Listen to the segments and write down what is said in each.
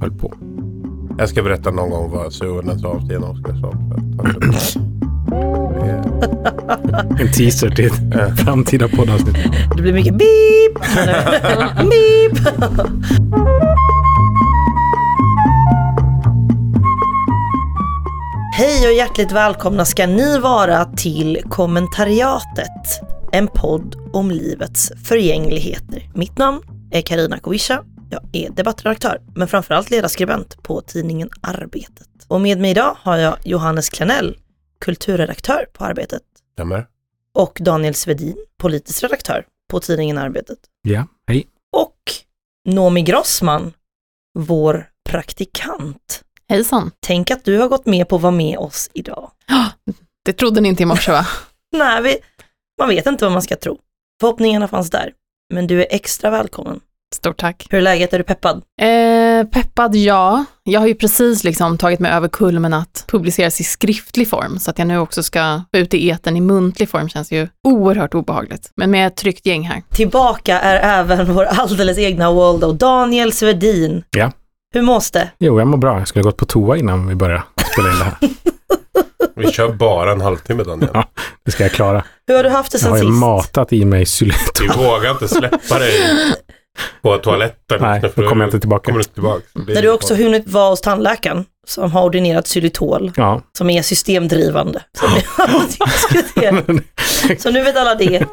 höll på. Jag ska berätta någon gång vad Suhonen sa till en Oskarsson. En teaser till ett framtida poddavsnitt. Det blir mycket beep. beep. Hej och hjärtligt välkomna ska ni vara till kommentariatet. En podd om livets förgängligheter. Mitt namn är Karina Kovisha. Jag är debattredaktör, men framförallt ledarskribent på tidningen Arbetet. Och med mig idag har jag Johannes Klenell, kulturredaktör på Arbetet. Stämmer. Och Daniel Svedin, politisk redaktör på tidningen Arbetet. Ja, hej. Och Nomi Grossman, vår praktikant. Hejsan. Tänk att du har gått med på att vara med oss idag. Det trodde ni inte i morse va? Nej, vi, man vet inte vad man ska tro. Förhoppningarna fanns där, men du är extra välkommen. Stort tack. Hur är läget? Är du peppad? Eh, peppad, ja. Jag har ju precis liksom tagit mig över kulmen att publiceras i skriftlig form, så att jag nu också ska få ut i eten i muntlig form känns ju oerhört obehagligt. Men med ett tryggt gäng här. Tillbaka är även vår alldeles egna Waldo, Daniel Svedin. Ja. Hur mås det? Jo, jag mår bra. Jag skulle ha gått på toa innan vi började spela in det här. Vi kör bara en halvtimme Daniel. Ja. Det ska jag klara. Hur har du haft det Jag sen har ju sist? matat i mig xylitol. Vi vågar inte släppa dig på toaletten. Nej, då kommer jag inte tillbaka. Kommer du inte tillbaka. När du också hunnit vara hos tandläkaren som har ordinerat xylitol, Ja. som är systemdrivande. Så nu, så nu vet alla det.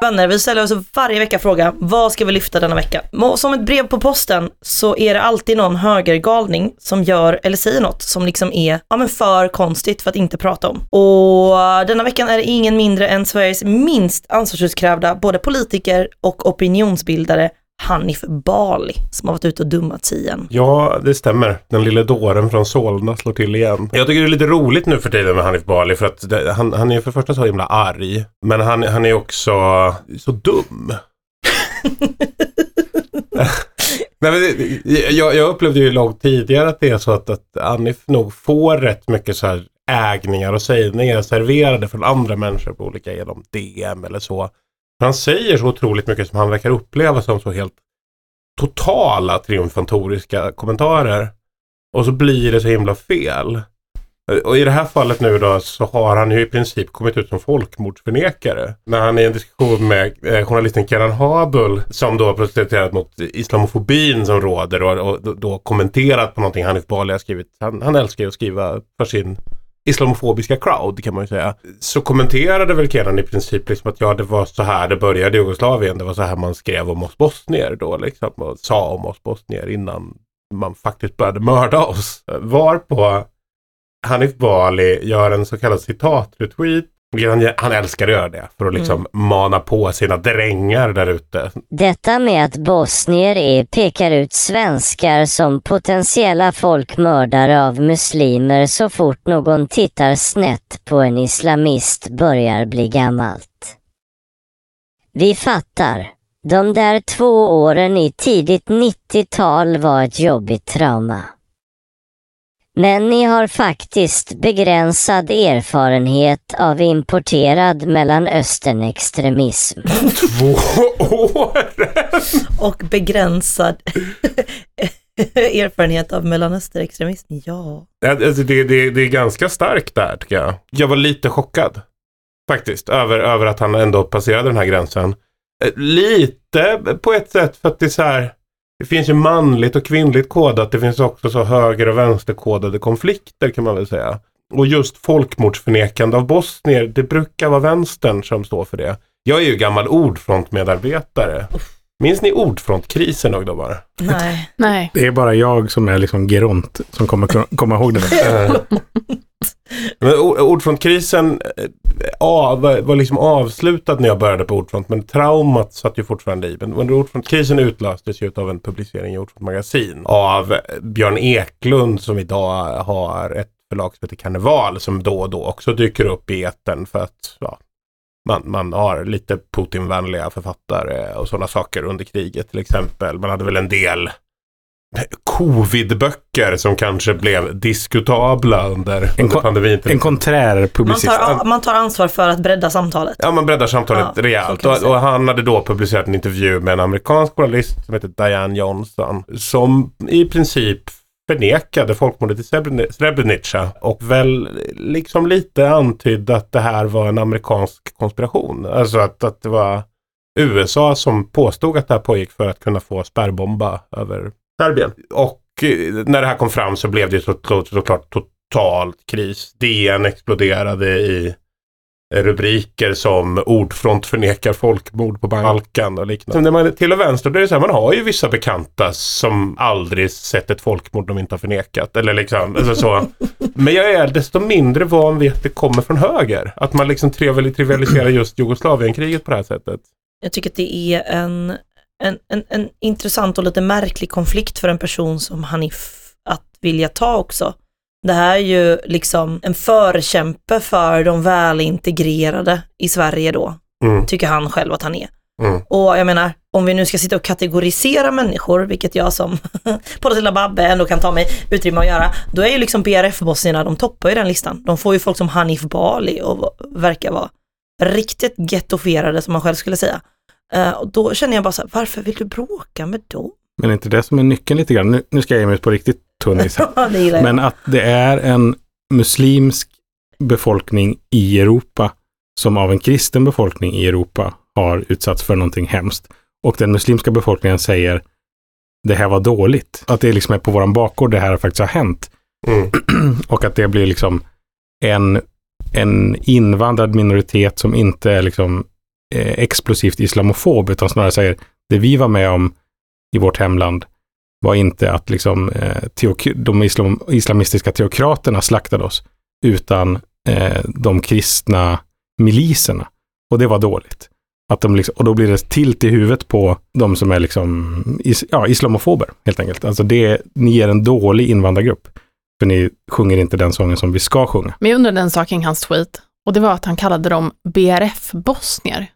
Vänner, vi ställer oss varje vecka frågan, vad ska vi lyfta denna vecka? Och som ett brev på posten så är det alltid någon högergalning som gör eller säger något som liksom är ja, men för konstigt för att inte prata om. Och denna veckan är det ingen mindre än Sveriges minst ansvarsutkrävda både politiker och opinionsbildare Hanif Bali som har varit ute och dummat sig igen. Ja, det stämmer. Den lille dåren från Solna slår till igen. Jag tycker det är lite roligt nu för tiden med Hanif Bali för att det, han, han är för det första så himla arg. Men han, han är också så dum. Nej, men jag, jag upplevde ju långt tidigare att det är så att, att Hanif nog får rätt mycket så här ägningar och sägningar serverade från andra människor på olika genom DM eller så. Han säger så otroligt mycket som han verkar uppleva som så helt totala triumfatoriska kommentarer. Och så blir det så himla fel. Och i det här fallet nu då så har han ju i princip kommit ut som folkmordsförnekare. När han i en diskussion med eh, journalisten Kenan Habul som då protesterat mot islamofobin som råder och, och då, då kommenterat på någonting Hanif Bali har skrivit. Han, han älskar ju att skriva för sin islamofobiska crowd kan man ju säga. Så kommenterade väl Kenan i princip liksom att ja det var så här det började i Jugoslavien. Det var så här man skrev om oss bosnier då liksom och sa om oss bosnier innan man faktiskt började mörda oss. Varpå Hanif Bali gör en så kallad citatretweet. Han, han älskar att göra det för att liksom mana på sina drängar där ute. Detta med att bosnier är pekar ut svenskar som potentiella folkmördare av muslimer så fort någon tittar snett på en islamist börjar bli gammalt. Vi fattar. De där två åren i tidigt 90-tal var ett jobbigt trauma. Men ni har faktiskt begränsad erfarenhet av importerad Mellanösternextremism. Två år! Och begränsad erfarenhet av mellanösterextremism. Ja. Ja, Alltså det, det, det är ganska starkt där tycker jag. Jag var lite chockad. Faktiskt. Över, över att han ändå passerade den här gränsen. Eh, Lite på ett sätt för att det är så här. Det finns ju manligt och kvinnligt kodat. Det finns också så höger och vänsterkodade konflikter kan man väl säga. Och just folkmordsförnekande av bosnier. Det brukar vara vänstern som står för det. Jag är ju gammal ordfrontmedarbetare. Minns ni ordfrontkrisen ungdomar? Nej. Nej. Det är bara jag som är liksom geront som kommer komma ihåg det. Eh, Men ordfrontkrisen eh, av, var liksom avslutad när jag började på Ordfront men traumat satt ju fortfarande i. Men under Ordfrontkrisen utlöstes ju av en publicering i Ordfront magasin av Björn Eklund som idag har ett förlag som heter Karneval som då och då också dyker upp i etern för att ja, man, man har lite Putin-vänliga författare och sådana saker under kriget till exempel. Man hade väl en del covidböcker som kanske blev diskutabla under, En under pandemin. En konträr Man publicist. tar, man tar ansvar för att bredda samtalet. Ja, man breddar samtalet Ja, rejält. man Och, och han hade då publicerat en intervju med en amerikansk journalist som heter Diane Johnson. Som i princip förnekade folkmordet i Srebren- Srebrenica och väl liksom lite antydde att det här var en amerikansk konspiration. Alltså att, att det var USA som påstod att det här pågick för att kunna få spärrbomba över Serbien. Och eh, när det här kom fram så blev det såklart totalt kris. DN exploderade i rubriker som ordfront förnekar folkmord på Balkan och liknande. Så när man är till och vänster, är det så här, man har ju vissa bekanta som aldrig sett ett folkmord de inte har förnekat. Eller liksom, alltså så. Men jag är desto mindre van vid att det kommer från höger. Att man liksom trivial- trivialiserar just Jugoslavienkriget på det här sättet. Jag tycker att det är en, en, en, en intressant och lite märklig konflikt för en person som Hanif att vilja ta också. Det här är ju liksom en förkämpe för de välintegrerade i Sverige då, Mm, tycker han själv att han är. mm. Och jag menar, om vi nu ska sitta och kategorisera människor, vilket jag som Polatilla Babbe ändå kan ta mig utrymme att göra, då är ju liksom BRF-bosnierna, de toppar ju den listan. De får ju folk som Hanif Bali och verkar vara riktigt gettofierade som man själv skulle säga. Eh, och då känner jag bara så här, varför vill du bråka med dem? Men är inte det som är nyckeln lite grann? Nu, nu ska jag ge mig ut på riktigt tunn is här. det gillar jag. Men att det är en muslimsk befolkning i Europa som av en kristen befolkning i Europa har utsatts för någonting hemskt. Och den muslimska befolkningen säger det här var dåligt. Att det liksom är på våran bakgård det här faktiskt har hänt. Mm. Och att det blir liksom en, en invandrad minoritet som inte är liksom eh, explosivt islamofob utan snarare säger det vi var med om i vårt hemland var inte att liksom, eh, teok- de islam- islamistiska teokraterna slaktade oss, utan eh, de kristna miliserna. Och det var dåligt. Att de liksom, och då blir det tilt i huvudet på de som är liksom, is, ja, islamofober helt enkelt. Alltså det, ni är en dålig invandrargrupp. För ni sjunger inte den sången som vi ska sjunga. Men jag undrar en sak kring hans tweet och det var att han kallade dem BRF-bosnier.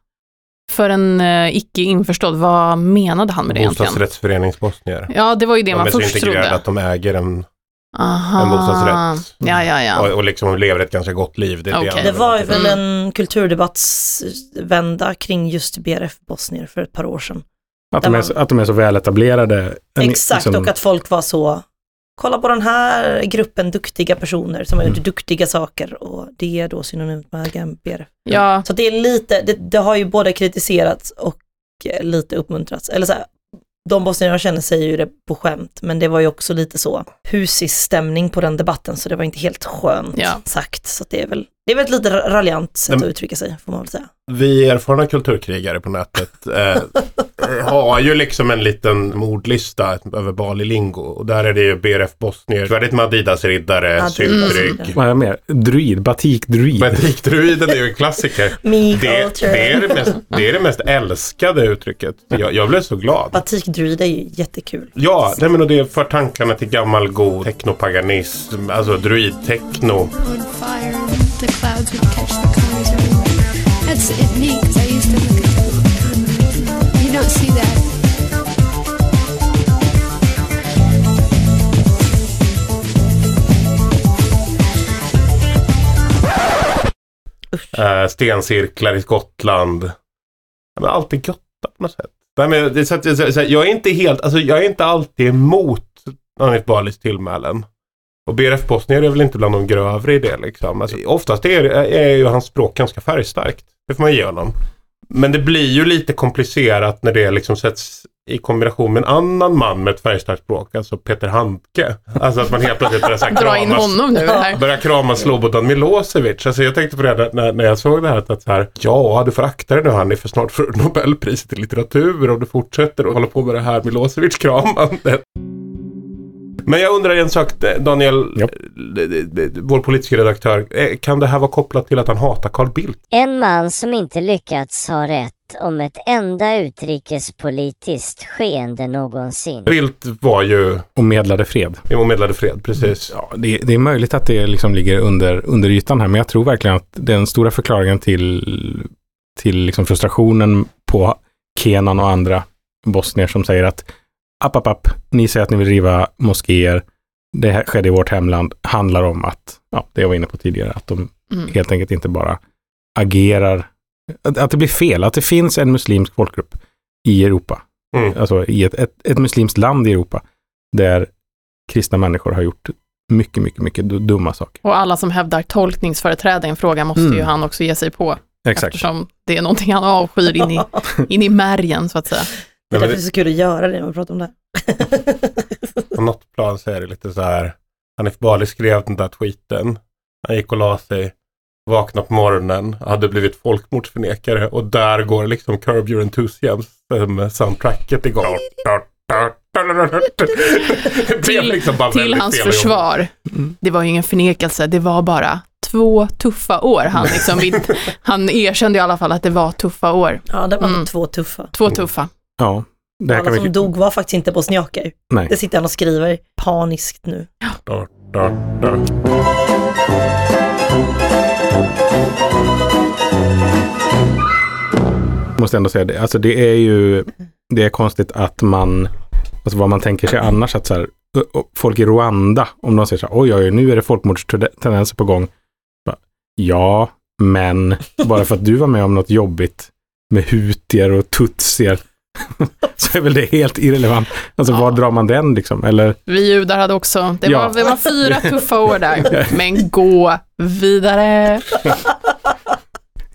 För en eh, icke införstådd, vad menade han med det egentligen? Bostadsrättsföreningsbosnier. Ja, det var ju det De man är så först integrerade trodde. att de äger en, Aha. en bostadsrätt. Ja, ja, ja. Och, och liksom lever ett ganska gott liv. Det, är Okej. det, Det var ju väl... en kulturdebattsvända kring just BRF-bosnier för ett par år sedan. Att de, är, så- att de är så väletablerade. En- Exakt, liksom- och att folk var så, kolla på den här gruppen duktiga personer som har gjort Mm. duktiga saker och det är då synonymt med GMBR. ja. Så det är lite, det, det har ju både kritiserats och eh, lite uppmuntrats. Eller så här, de bosnierna jag känner säger ju det på skämt, men det var ju också lite så husis-stämning på den debatten, så det var inte helt skönt Ja. sagt. Så att det är väl, det är väl ett lite raljant sätt Men- att uttrycka sig, får man väl säga. Vi erfarna kulturkrigare på nätet eh, har ju liksom en liten mordlista över Bali Lingo. Och där är det ju BRF Bosnier, Svärdet med Adidas-riddare, Adidas. syltrygg. Vad är det mer? Druid, batik-druid. Batikdruiden är ju en klassiker. Det, det, är det, mest, det är det mest älskade uttrycket. Jag, jag blev så glad. Batikdruid är ju jättekul. Ja, nej men och det för tankarna till gammal god teknopaganism, alltså druidtechno. The clouds would catch the colors. That's it neat 'cause I used to look at that. You don't see that. Eh, stencirklar i Skottland. Ja, men allt är gött på något sätt. Nej, men så att, så, så, jag är inte helt, alltså jag är inte alltid emot Hanif Balis tillmälen. Och BRF Bosnier är väl inte bland de grövre i det liksom. Alltså, oftast är, är ju hans språk ganska färgstarkt. Det får man ge honom. Men det blir ju lite komplicerat när det liksom sätts i kombination med en annan man med ett färgstarkt språk, alltså Peter Handke. Alltså att man helt plötsligt börjar här Dra in kramas- honom nu här. börja krama Slobodan Milosevic. Alltså jag tänkte på det när- när, jag såg det här. Att, att så här ja, du får akta dig nu Hanni för snart får du Nobelpriset i litteratur om du fortsätter att hålla på med det här Milosevic-kramandet. Men jag undrar en sak, Daniel, Japp. eh, vår politiska redaktör. eh, Kan det här vara kopplat till att han hatar Carl Bildt? En man som inte lyckats ha rätt om ett enda utrikespolitiskt skeende någonsin. Bildt var ju Och medlade fred. i medlade fred, precis. Ja, det, det är möjligt att det liksom ligger under, under ytan här, men jag tror verkligen att den stora förklaringen till, till liksom frustrationen på Kenan och andra bosnier som säger att app, app, app, ni säger att ni vill riva moskéer, det här skedde i vårt hemland, handlar om att, ja, det jag var inne på tidigare, att de Mm. helt enkelt inte bara agerar, att, att det blir fel, att det finns en muslimsk folkgrupp i Europa, Mm. alltså i ett, ett, ett muslimskt land i Europa, där kristna människor har gjort mycket, mycket, mycket du- dumma saker. Och alla som hävdar tolkningsföreträde i en fråga måste Mm. ju han också ge sig på. Exakt. Eftersom det är någonting han avskyr in i, in i märgen så att säga. Det är därför det är så kul att göra det när vi pratar om det. På något plan så är det lite så här. Hanif Bali skrev den där tweeten. Han gick och la sig, vaknade på morgonen, hade blivit folkmordsförnekare och där går liksom Curb Your Enthusiasm soundtracket igång. Blev liksom bara Till hans försvar, Mm. det var ju ingen förnekelse, det var bara två tuffa år. Han, liksom, han erkände i alla fall att det var tuffa år. Ja, det var Mm. två tuffa. Två tuffa. Ja, det Alla kan som vi... dog var faktiskt inte bosniaker. Nej. Det sitter han och skriver paniskt nu. Da, da, da. måste ändå säga det. Alltså det är ju, det är konstigt att man, alltså vad man tänker sig annars att så här, folk i Rwanda, om de säger så här, oj, oj, nu är det folkmordstendenser på gång. Bara, Ja, men bara för att du var med om något jobbigt med hutier och tutsier så är väl det helt irrelevant. Alltså var drar man den liksom? Eller Vi judar hade också, det, Ja. var, det var fyra tuffa år där. Men gå vidare.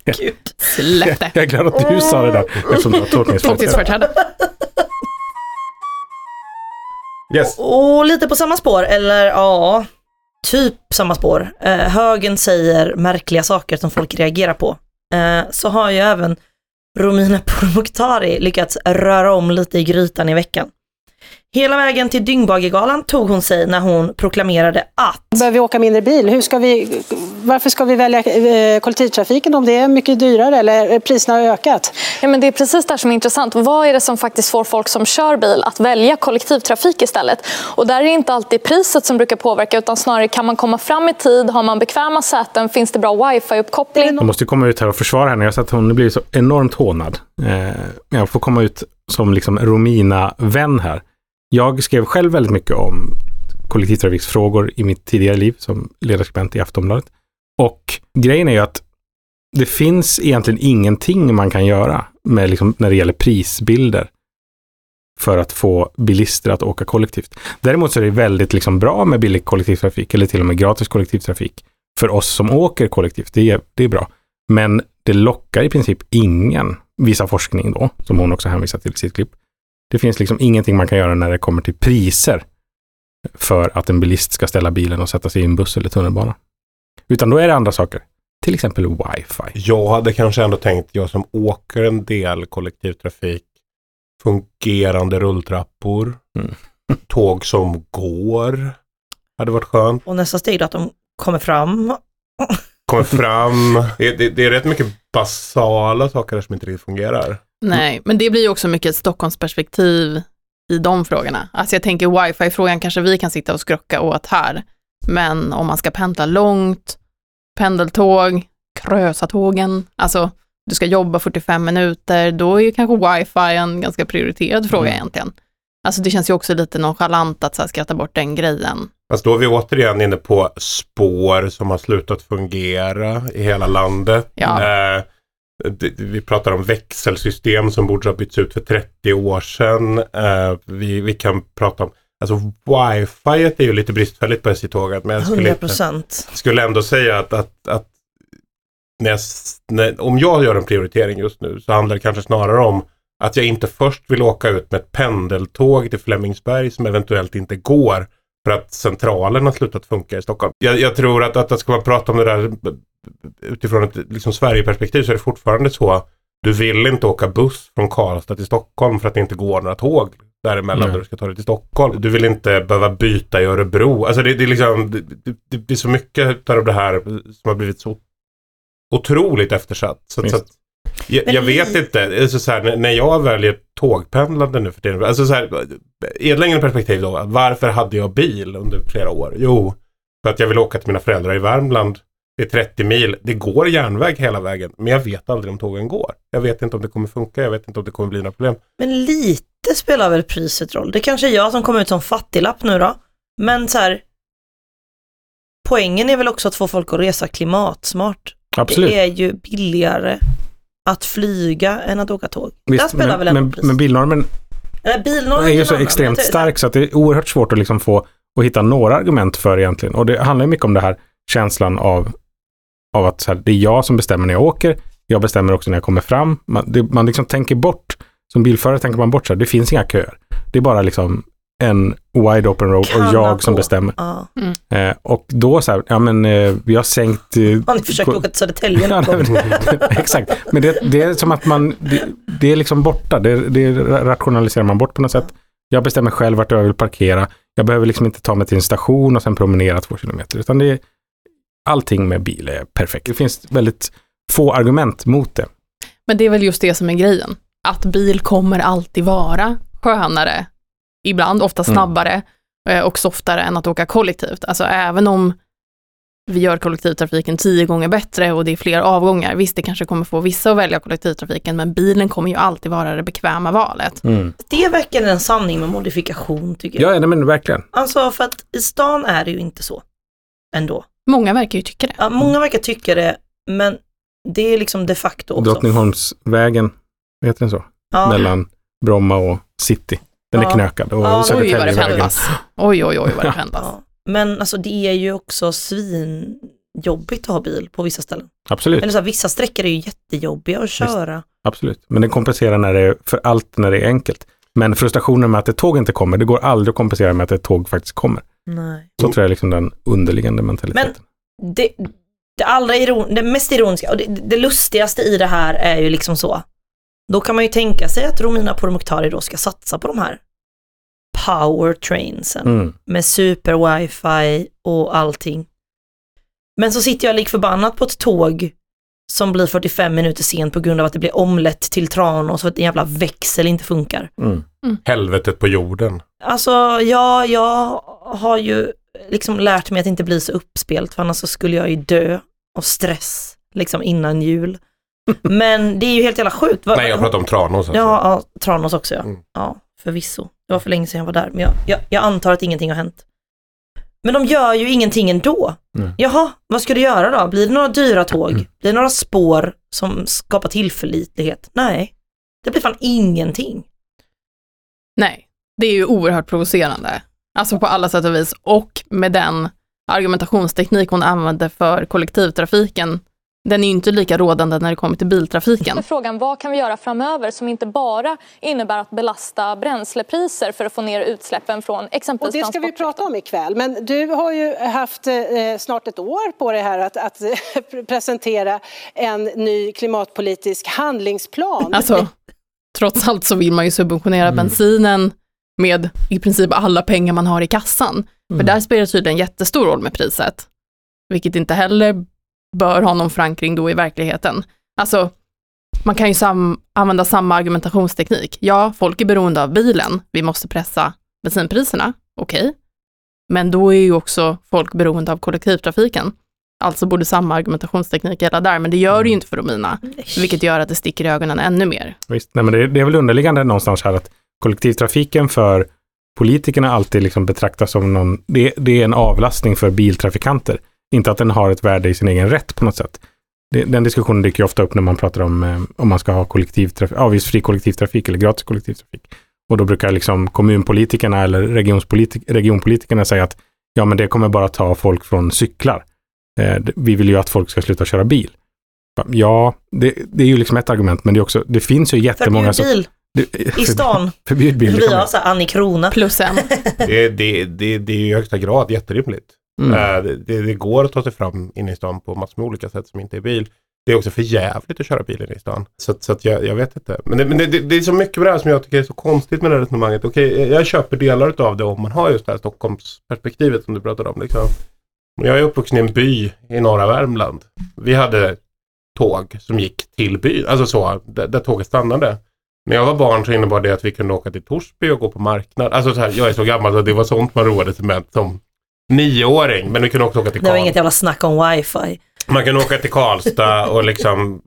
Gud. Släpp det. jag är glad att du sa det där eftersom du har tolkningsföreträde. Yes. Och lite på samma spår, eller ja, typ samma spår. Eh, högen säger märkliga saker som folk reagerar på. Eh, så har ju även Romina Pourmokhtari lyckats röra om lite i grytan i veckan. Hela vägen till Dyngbaggegalan tog hon sig när hon proklamerade att Behöver vi åka mindre bil? Hur ska vi, varför ska vi välja eh, kollektivtrafiken om det är mycket dyrare eller priserna har ökat? Ja, men det är precis det som är intressant. Vad är det som faktiskt får folk som kör bil att välja kollektivtrafik istället? Och där är det inte alltid priset som brukar påverka utan snarare kan man komma fram i tid, har man bekväma säten, finns det bra wifi-uppkoppling? Jag måste komma ut här och försvara henne. Jag har sett att hon blir så enormt hånad. Eh, jag får komma ut som liksom Romina-vän här. Jag skrev själv väldigt mycket om kollektivtrafiksfrågor i mitt tidigare liv som ledarskribent i Aftonbladet. Och grejen är ju att det finns egentligen ingenting man kan göra med liksom när det gäller prisbilder för att få bilister att åka kollektivt. Däremot så är det väldigt liksom bra med billig kollektivtrafik eller till och med gratis kollektivtrafik för oss som åker kollektivt. Det är, det är bra. Men det lockar i princip ingen, visar forskning då, som hon också hänvisar till i sitt klipp. Det finns liksom ingenting man kan göra när det kommer till priser för att en bilist ska ställa bilen och sätta sig i en buss eller tunnelbana. Utan då är det andra saker. Till exempel wifi. Jag hade kanske ändå tänkt, jag som åker en del kollektivtrafik, fungerande rulltrappor, Mm. tåg som går, hade varit skönt. och nästa steg då att de kommer fram. Kommer fram, det, det, det är rätt mycket basala saker som inte riktigt fungerar. Nej, men det blir ju också mycket ett Stockholmsperspektiv i de frågorna. Alltså jag tänker wifi-frågan kanske vi kan sitta och skrocka åt här. Men om man ska pendla långt, pendeltåg, Krösatågen, alltså du ska jobba 45 minuter, då är ju kanske wifi en ganska prioriterad fråga Mm. egentligen. Alltså det känns ju också lite nonchalant att så här, skratta bort den grejen. Fast då är vi återigen inne på spår som har slutat fungera i hela landet. Ja. Eh, vi pratar om växelsystem som borde ha bytts ut för 30 år sedan. Eh, vi, vi kan prata om, alltså wifi är ju lite bristfälligt på SJ-tåget. Men jag skulle, 100 inte, skulle ändå säga att, att, att när jag, när, om jag gör en prioritering just nu så handlar det kanske snarare om att jag inte först vill åka ut med ett pendeltåg till Flemingsberg som eventuellt inte går för att centralen har slutat funka i Stockholm. Jag, jag tror att, att, att ska man prata om det där utifrån ett liksom Sverigeperspektiv så är det fortfarande så. Du vill inte åka buss från Karlstad till Stockholm för att det inte går några tåg däremellan när du ska ta dig till Stockholm. Du vill inte behöva byta i Örebro. Alltså det, det är liksom, det, det, det är så mycket av det här som har blivit så otroligt eftersatt. Så, så att, jag, jag vet inte, alltså så här, när- när jag väljer tågpendlande nu för tiden, alltså så här, i ett längre perspektiv då, varför hade jag bil under flera år? Jo, för att jag vill åka till mina föräldrar i Värmland det är 30 mil, det går järnväg hela vägen, men jag vet aldrig om tågen går. Jag vet inte om det kommer funka, jag vet inte om det kommer bli några problem. Men lite spelar väl priset roll. Det kanske är jag som kommer ut som fattiglapp nu då. Men så här, poängen är väl också att få folk att resa klimatsmart. Absolut. Det är ju billigare att flyga än att åka tåg. Där Visst, spelar men, väl ändå men, priset. men bilnormen Nej, bilnormen är ju så extremt stark så att det är oerhört svårt att liksom få att hitta några argument för egentligen. Och det handlar ju mycket om det här känslan av, av att så här, det är jag som bestämmer när jag åker. Jag bestämmer också när jag kommer fram. Man, det, man liksom tänker bort, som bilförare tänker man bort så här, det finns inga köer. Det är bara liksom en wide open road och jag som bestämmer. Ja. Eh, och då så här, ja men eh, vi har sänkt... Eh, Har ni försökt åka till Södertälje Ja, Exakt, men det, det är som att man, det, det är liksom borta, det, det rationaliserar man bort på något sätt. Jag bestämmer själv vart jag vill parkera. Jag behöver liksom inte ta mig till en station och sen promenera två kilometer, utan det är, allting med bil är perfekt. Det finns väldigt få argument mot det. Men det är väl just det som är grejen. Att bil kommer alltid vara skönare, ibland ofta Mm. snabbare eh, och softare än att åka kollektivt. Alltså även om vi gör kollektivtrafiken tio gånger bättre och det är fler avgångar. Visst, det kanske kommer få vissa att välja kollektivtrafiken, men bilen kommer ju alltid vara det bekväma valet. Det verkar en sanning med modifikation tycker jag. Ja, nej, men verkligen. Alltså för att i stan är det ju inte så. Ändå. Många verkar ju tycka det. Ja, många verkar tycka det, men det är liksom de facto också. Drottningholmsvägen, heter den så? Ja. Mellan Bromma och City. Den är Ja. knökad. Och Ja, oj, Oj, vad det pendlas. Oj, oj, oj, vad det pendlas. Ja. Men alltså det är ju också svinjobbigt att ha bil på vissa ställen. Absolut. Eller så här, vissa sträckor är ju jättejobbiga att köra. Absolut, men den kompenserar när det är för allt när det är enkelt. Men frustrationen med att ett tåg inte kommer, det går aldrig att kompensera med att ett tåg faktiskt kommer. Nej. Så tror jag är liksom den underliggande mentaliteten. Det, det allra iron, det mest ironiska och det, det lustigaste i det här är ju liksom så. Då kan man ju tänka sig att Romina Pourmokhtari då ska satsa på de här powertrainsen Mm. med super wifi och allting. Men så sitter jag lik förbannat på ett tåg som blir 45 minuter sent på grund av att det blir omlett till Tranås för att en jävla växel inte funkar. Mm. Helvetet på jorden. Alltså, ja, jag har ju liksom lärt mig att inte bli så uppspelt för annars så skulle jag ju dö av stress liksom innan jul. Men det är ju helt jävla sjukt. Nej, jag pratar om Tranås. Alltså. Ja, ja, Tranås också ja. Mm. Ja, förvisso. Det var för länge sedan jag var där, men jag, jag, jag antar att ingenting har hänt. Men de gör ju ingenting ändå. Nej. Jaha, vad ska du göra då? Blir det några dyra tåg? Blir det några spår som skapar tillförlitlighet? Nej, det blir fan ingenting. Nej, det är ju oerhört provocerande. Alltså på alla sätt och vis. Och med den argumentationsteknik hon använde för kollektivtrafiken, den är ju inte lika rådande när det kommer till biltrafiken. Frågan vad kan vi göra framöver som inte bara innebär att belasta bränslepriser för att få ner utsläppen från Och exempelvis det ska vi prata om ikväll. Men du har ju haft eh, snart ett år på dig här att, att eh, presentera en ny klimatpolitisk handlingsplan. Alltså, trots allt så vill man ju subventionera Mm. bensinen med i princip alla pengar man har i kassan. För Mm. där spelar det tydligen jättestor roll med priset. Vilket inte heller bör ha någon förankring då i verkligheten. Alltså, man kan ju sam- använda samma argumentationsteknik. Ja, folk är beroende av bilen, vi måste pressa bensinpriserna, okej. Men då är ju också folk beroende av kollektivtrafiken. Alltså borde samma argumentationsteknik gälla där, men det gör det ju inte för Romina. Vilket gör att det sticker i ögonen ännu mer. Visst, nej, men det, det är väl underliggande någonstans här att kollektivtrafiken för politikerna alltid liksom betraktas som någon, det, det är en avlastning för biltrafikanter. Inte att den har ett värde i sin egen rätt på något sätt. Det, den diskussionen dyker ofta upp när man pratar om eh, om man ska ha kollektivtrafik, avgiftsfri kollektivtrafik eller gratis kollektivtrafik. Och då brukar liksom kommunpolitikerna eller regionspolitik, regionpolitikerna säga att ja, men det kommer bara ta folk från cyklar. Eh, vi vill ju att folk ska sluta köra bil. Ja, det, det är ju liksom ett argument, men det, är också, det finns ju jättemånga Förbjud bil i stan. Förbjud bil. det Vi har så här Annie Krona. Plus en. Det, det, det, det är ju i högsta grad jätterimligt. Mm. Eh, Det, det, går att ta sig fram inne i stan på massor med olika sätt som inte är bil. Det är också för jävligt att köra bil inne i stan. Så, att- så att jag, jag vet inte. Men, det, men det, det, är så mycket med det här som jag tycker är så konstigt med det här resonemanget. Okej, jag köper delar av det om man har just det här Stockholmsperspektivet som du pratade om. Liksom. Jag är uppvuxen i en by i norra Värmland. Vi hade tåg som gick till byn, alltså så, där, där tåget stannade. När jag var barn så innebar det att vi kunde åka till Torsby och gå på marknad. Alltså så här, jag är så gammal så det var sånt man roade sig med som nioåring, men vi kunde också åka till Det var Karlstad. inget jävla snack om wifi. Man kan åka till Karlstad och liksom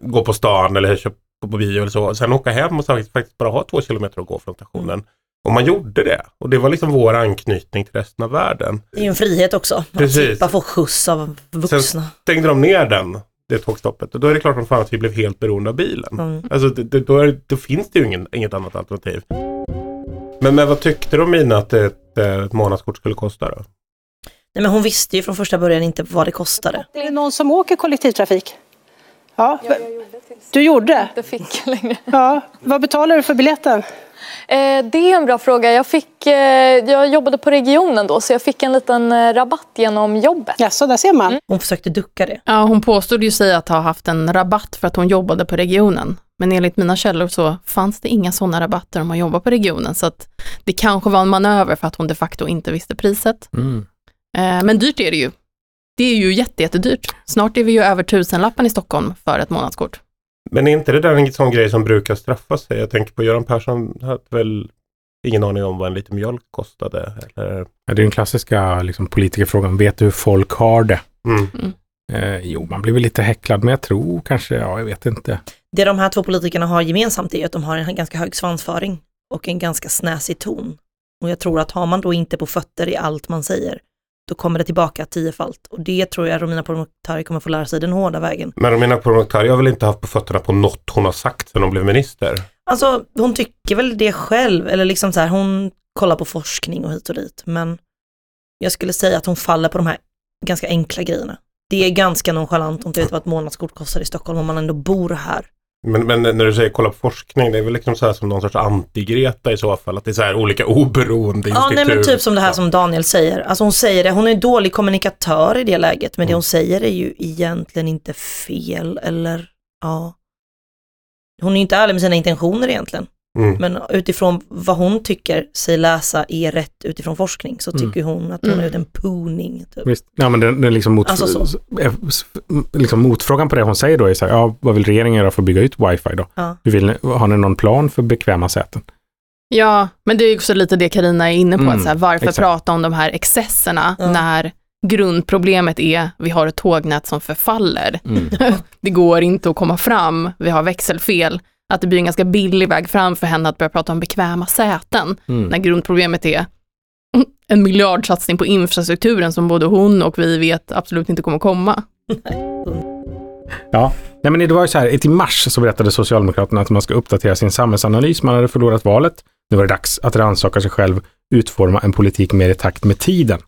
gå på stan eller köpa på bio eller så. Sen åka hem och faktiskt faktiskt bara ha två kilometer att gå från stationen. Och man gjorde det. Och det var liksom vår anknytning till resten av världen. Det är ju en frihet också. Att Precis. slippa få skjuts av vuxna. Stängde de ner den, det tågstoppet, och då är det klart som fan att vi blev helt beroende av bilen. Mm. Alltså det, det, då, är, då finns det ju ingen, inget annat alternativ. Men, men vad tyckte du om Mina att ett, eh, ett månadskort skulle kosta då? Nej, men hon visste ju från första början inte vad det kostade. Är det någon som åker kollektivtrafik? Ja, du gjorde? Det fick jag längre. Ja. Vad betalar du för biljetten? Eh, det är en bra fråga. Jag, fick, eh, jag jobbade på regionen då så jag fick en liten eh, rabatt genom jobbet. Jaså, där ser man. Hon försökte ducka det. Ja, hon påstod ju sig att ha haft en rabatt för att hon jobbade på regionen. Men enligt mina källor så fanns det inga sådana rabatter om man jobbar på regionen. Så att det kanske var en manöver för att hon de facto inte visste priset. Mm. Men dyrt är det ju. Det är ju jätte, jättedyrt. Snart är vi ju över tusenlappen i Stockholm för ett månadskort. Men är inte det där en sån grej som brukar straffa sig? Jag tänker på Göran Persson hade väl ingen aning om vad en liter mjölk kostade? Eller? Ja, det är den klassiska liksom, politikerfrågan. Vet du hur folk har det? Mm. Eh, jo, man blir väl lite häcklad, men jag tror kanske, ja, jag vet inte. Det de här två politikerna har gemensamt är att de har en ganska hög svansföring och en ganska snäsig ton. Och jag tror att har man då inte på fötter i allt man säger, då kommer det tillbaka tiofalt. Och det tror jag Romina Pourmokhtari kommer få lära sig den hårda vägen. Men Romina Pourmokhtari har väl inte haft på fötterna på något hon har sagt sedan hon blev minister? Alltså hon tycker väl det själv, eller liksom så här, hon kollar på forskning och hit och dit. Men jag skulle säga att hon faller på de här ganska enkla grejerna. Det är ganska nonchalant om inte vet vad ett månadskort kostar i Stockholm om man ändå bor här. Men, men när du säger kolla på forskning, det är väl liksom så här som någon sorts anti-Greta i så fall? Att det är så här olika oberoende Ja, nej men institut. typ som det här som Daniel säger. Alltså hon säger det, hon är en dålig kommunikatör i det läget, men det hon säger är ju egentligen inte fel eller ja. Hon är ju inte ärlig med sina intentioner egentligen, Mm. men utifrån vad hon tycker sig läsa är rätt utifrån forskning så Mm. tycker hon att hon Mm. är en pooning. Typ. Visst, ja, men den, den liksom, mot, Alltså liksom motfrågan på det hon säger då är så här, ja, vad vill regeringen göra för att bygga ut wifi då? Ja. Hur vill ni, har ni någon plan för bekväma säten? Ja, men det är också lite det Karina är inne på, Mm, att så här, varför exakt. prata om de här excesserna Ja. när grundproblemet är vi har ett tågnät som förfaller. Mm. det går inte att komma fram, vi har växelfel. Att det blir en ganska billig väg fram för henne att börja prata om bekväma säten, Mm. när grundproblemet är en miljardsatsning på infrastrukturen som både hon och vi vet absolut inte kommer komma. Ja, nej men det var ju så här, i mars så berättade Socialdemokraterna att man ska uppdatera sin samhällsanalys. Man hade förlorat valet. Nu var det dags att rannsaka sig själv, utforma en politik mer i takt med tiden.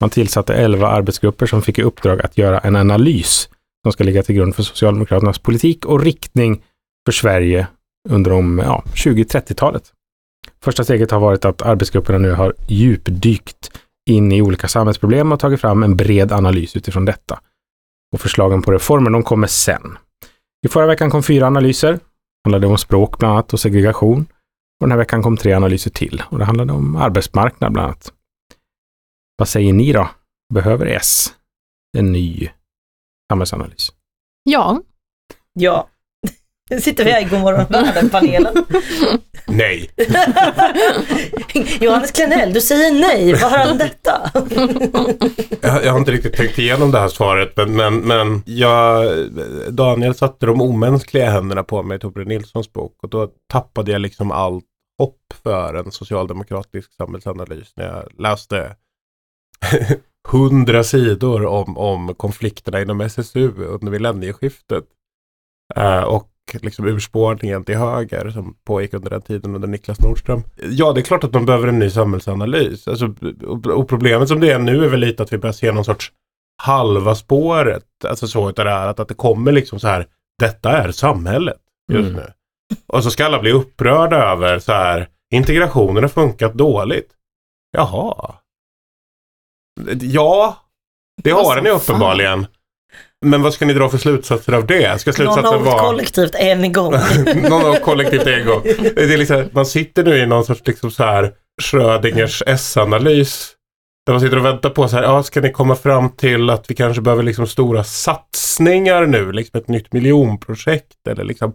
Man tillsatte 11 arbetsgrupper som fick i uppdrag att göra en analys som ska ligga till grund för Socialdemokraternas politik och riktning för Sverige under de ja, 20-30-talet. Första steget har varit att arbetsgrupperna nu har djupdykt in i olika samhällsproblem och tagit fram en bred analys utifrån detta. Och förslagen på reformer, de kommer sen. I förra veckan kom fyra analyser. Det handlade om språk bland annat och segregation. Och den här veckan kom tre analyser till. Och det handlade om arbetsmarknad bland annat. Vad säger ni då? Behöver S en ny samhällsanalys? Ja, Ja. Nu sitter vi här i Godmorgon världen-panelen. Nej. Johannes Klenell, du säger nej, vad har han detta? Jag, jag har inte riktigt tänkt igenom det här svaret men, men, men jag, Daniel satte de omänskliga händerna på mig i Torbjörn Nilssons bok och då tappade jag liksom allt hopp för en socialdemokratisk samhällsanalys när jag läste hundra sidor om, om konflikterna inom SSU under millennieskiftet. Eh, och liksom urspårningen till höger som pågick under den tiden under Niklas Nordström. Ja, det är klart att de behöver en ny samhällsanalys. Alltså, och, problemet som det är nu är väl lite att vi börjar se någon sorts halva spåret. Alltså så utav det här att, att det kommer liksom så här. Detta är samhället just Mm. nu. Och så ska alla bli upprörda över så här. Integrationen har funkat dåligt. Jaha. Ja, det har Vad den ju uppenbarligen. Men vad ska ni dra för slutsatser av det? Ska Någon slutsatsen har åkt vara... kollektivt en gång. Någon har kollektivt ego. Det är liksom, man sitter nu i någon sorts liksom så här Schrödingers S-analys. Där man sitter och väntar på så här, ja ska ni komma fram till att vi kanske behöver liksom stora satsningar nu, liksom ett nytt miljonprojekt eller liksom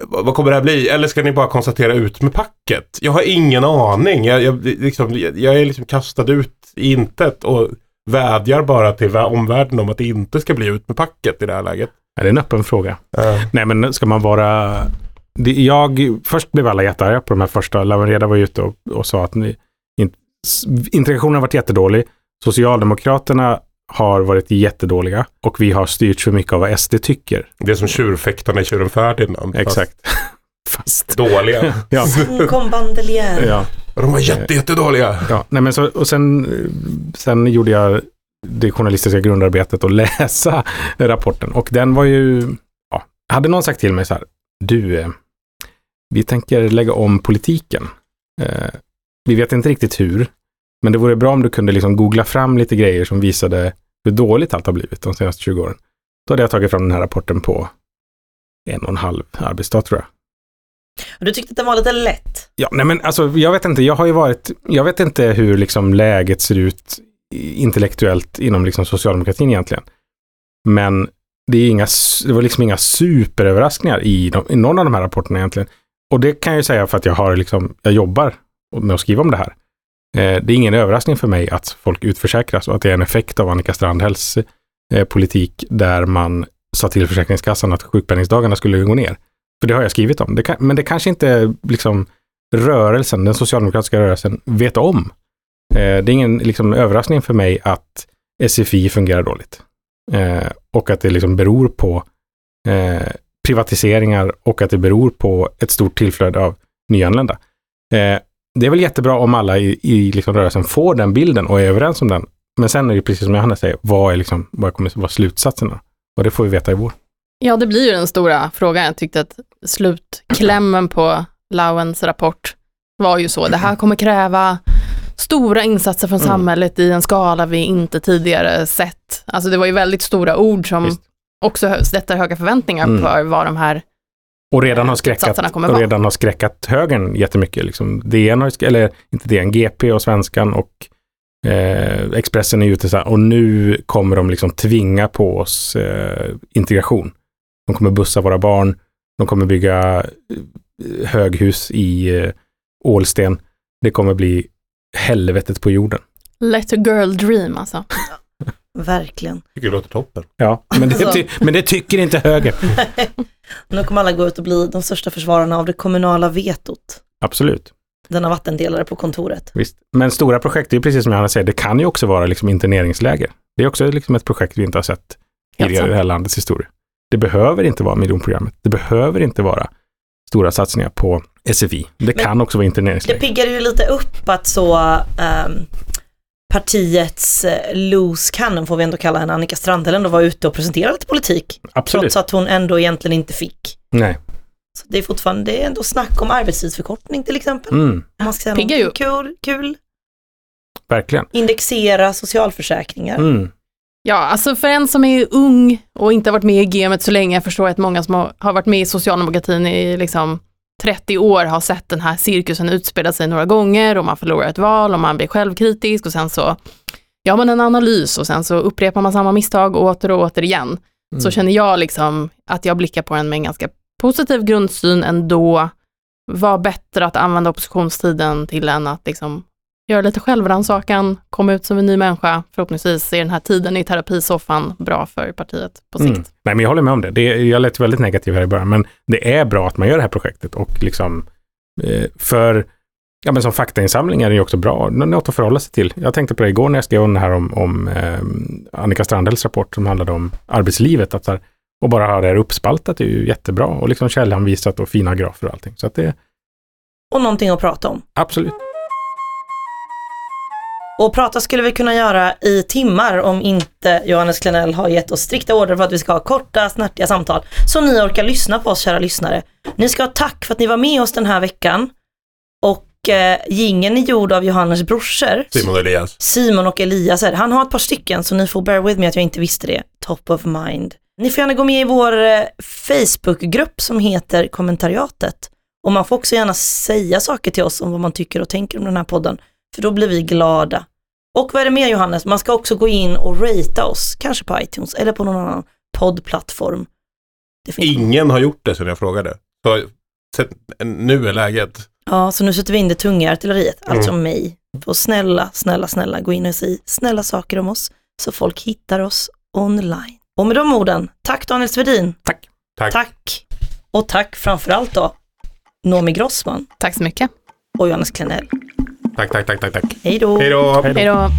vad kommer det här bli? Eller ska ni bara konstatera ut med packet? Jag har ingen aning. Jag, jag, liksom, jag är liksom kastad ut i intet och vädjar bara till vä- omvärlden om att det inte ska bli ut med packet i det här läget. Ja, det är en öppen fråga. Ja. Nej, men ska man vara... Det, jag, först blev alla jättearga på de här första. Lawen Redar var ju ute och, och sa att ni, in, integrationen har varit jättedålig. Socialdemokraterna har varit jättedåliga och vi har styrt för mycket av vad SD tycker. Det är som tjurfäktarna i Tjuren Ferdinand. Exakt. Fast, Dåliga. ja, kom bandeljär. ja, De var jätte, jättedåliga. ja. Nej, men så, och sen, eh, sen gjorde jag det journalistiska grundarbetet och läsa rapporten. Och den var ju, ja, hade någon sagt till mig så här, du, eh, vi tänker lägga om politiken. Eh, vi vet inte riktigt hur, men det vore bra om du kunde liksom googla fram lite grejer som visade hur dåligt allt har blivit de senaste 20 åren. Då hade jag tagit fram den här rapporten på en och en halv arbetsdag tror jag. Och du tyckte att den var lite lätt. Ja, nej men alltså jag vet inte, jag har ju varit, jag vet inte hur liksom läget ser ut intellektuellt inom liksom socialdemokratin egentligen. Men det, är inga, det var liksom inga superöverraskningar i, de, i någon av de här rapporterna egentligen. Och det kan jag ju säga för att jag har liksom, jag jobbar med att skriva om det här. Eh, det är ingen överraskning för mig att folk utförsäkras och att det är en effekt av Annika Strandhälls eh, politik där man sa till Försäkringskassan att sjukpenningsdagarna skulle gå ner. För det har jag skrivit om. Det kan, men det kanske inte liksom rörelsen, den socialdemokratiska rörelsen, vet om. Eh, det är ingen liksom, överraskning för mig att SFI fungerar dåligt. Eh, och att det liksom beror på eh, privatiseringar och att det beror på ett stort tillflöde av nyanlända. Eh, det är väl jättebra om alla i, i liksom rörelsen får den bilden och är överens om den. Men sen är det precis som Johanna säger, vad, är liksom, vad kommer vara slutsatserna? Och det får vi veta i vår. Ja, det blir ju den stora frågan. Jag tyckte att slutklämmen på Lauens rapport var ju så. Det här kommer kräva stora insatser från Mm. samhället i en skala vi inte tidigare sett. Alltså det var ju väldigt stora ord som Visst. också sätter höga förväntningar Mm. för vad de här Och redan har skräckat, och redan har skräckat högern jättemycket. Liksom. DN har, eller inte DN, GP och Svenskan och eh, Expressen är ute så här, och nu kommer de liksom tvinga på oss eh, integration. De kommer bussa våra barn, de kommer bygga eh, höghus i eh, Ålsten. Det kommer bli helvetet på jorden. let a girl dream alltså. Verkligen. tycker det låter toppen. Ja, men det, Alltså. ty- men det tycker inte högern. Nu kommer alla gå ut och bli de största försvararna av det kommunala vetot. Absolut. Denna vattendelare på kontoret. Visst. Men stora projekt, det är precis som Johanna säger, det kan ju också vara liksom interneringsläger. Det är också liksom ett projekt vi inte har sett tidigare i det här landets historia. Det behöver inte vara miljonprogrammet. Det behöver inte vara stora satsningar på SFI. Det Men kan också vara Det interneringsläger. piggar ju lite upp att så ehm, partiets eh, loose cannon, får vi ändå kalla henne, Annika Strandhäll, ändå var ute och presenterade lite politik. Absolut. Trots att hon ändå egentligen inte fick. Nej. Så det är fortfarande, det är ändå snack om arbetstidsförkortning till exempel. Mm, Om man ska säga Piggar ju kul, kul. verkligen. Indexera socialförsäkringar. Mm. Ja, alltså för en som är ung och inte har varit med i gamet så länge, jag förstår att många som har varit med i socialdemokratin i liksom 30 år har sett den här cirkusen utspela sig några gånger och man förlorar ett val och man blir självkritisk och sen så gör man en analys och sen så upprepar man samma misstag åter och åter igen. Mm. Så känner jag liksom att jag blickar på den med en ganska positiv grundsyn ändå. Var bättre att använda oppositionstiden till än att liksom göra lite självrannsakan, komma ut som en ny människa. Förhoppningsvis är den här tiden i terapisoffan bra för partiet på sikt. Mm. Nej, men jag håller med om det. det är, jag lät väldigt negativ här i början, men det är bra att man gör det här projektet och liksom eh, för Ja, men som faktainsamling är det ju också bra. Nå- Något att förhålla sig till. Jag tänkte på det igår när jag skrev om det här om, om eh, Annika Strandhälls rapport som handlade om arbetslivet. Att här, och bara ha det här uppspaltat är ju jättebra och liksom källhänvisat och fina grafer och allting. Så att det Och någonting att prata om. absolut. Och prata skulle vi kunna göra i timmar om inte Johannes Klenell har gett oss strikta order för att vi ska ha korta, snärtiga samtal. Så ni orkar lyssna på oss kära lyssnare. Ni ska ha tack för att ni var med oss den här veckan. Och eh, gingen är gjord av Johannes brorsor. Simon Elias. Simon och Elias är det. Han har ett par stycken så ni får bear with me att jag inte visste det. Top of mind. Ni får gärna gå med i vår eh, Facebookgrupp som heter kommentariatet. Och man får också gärna säga saker till oss om vad man tycker och tänker om den här podden. För då blir vi glada. Och vad är det mer Johannes? Man ska också gå in och ratea oss, kanske på iTunes eller på någon annan poddplattform. Det finns Ingen har gjort det sedan jag frågade. Så, nu är läget. Ja, så nu sätter vi in det tunga artilleriet, alltså mig. Och snälla, snälla, snälla gå in och säg snälla saker om oss så folk hittar oss online. Och med de orden, tack Daniel Svedin. Tack. Tack. Tack. Och tack framförallt då Noomi Grossman Tack så mycket. och Johannes Klenell. Tack, tack, tack, tack, tack. Hej då. Hej då. Hej då.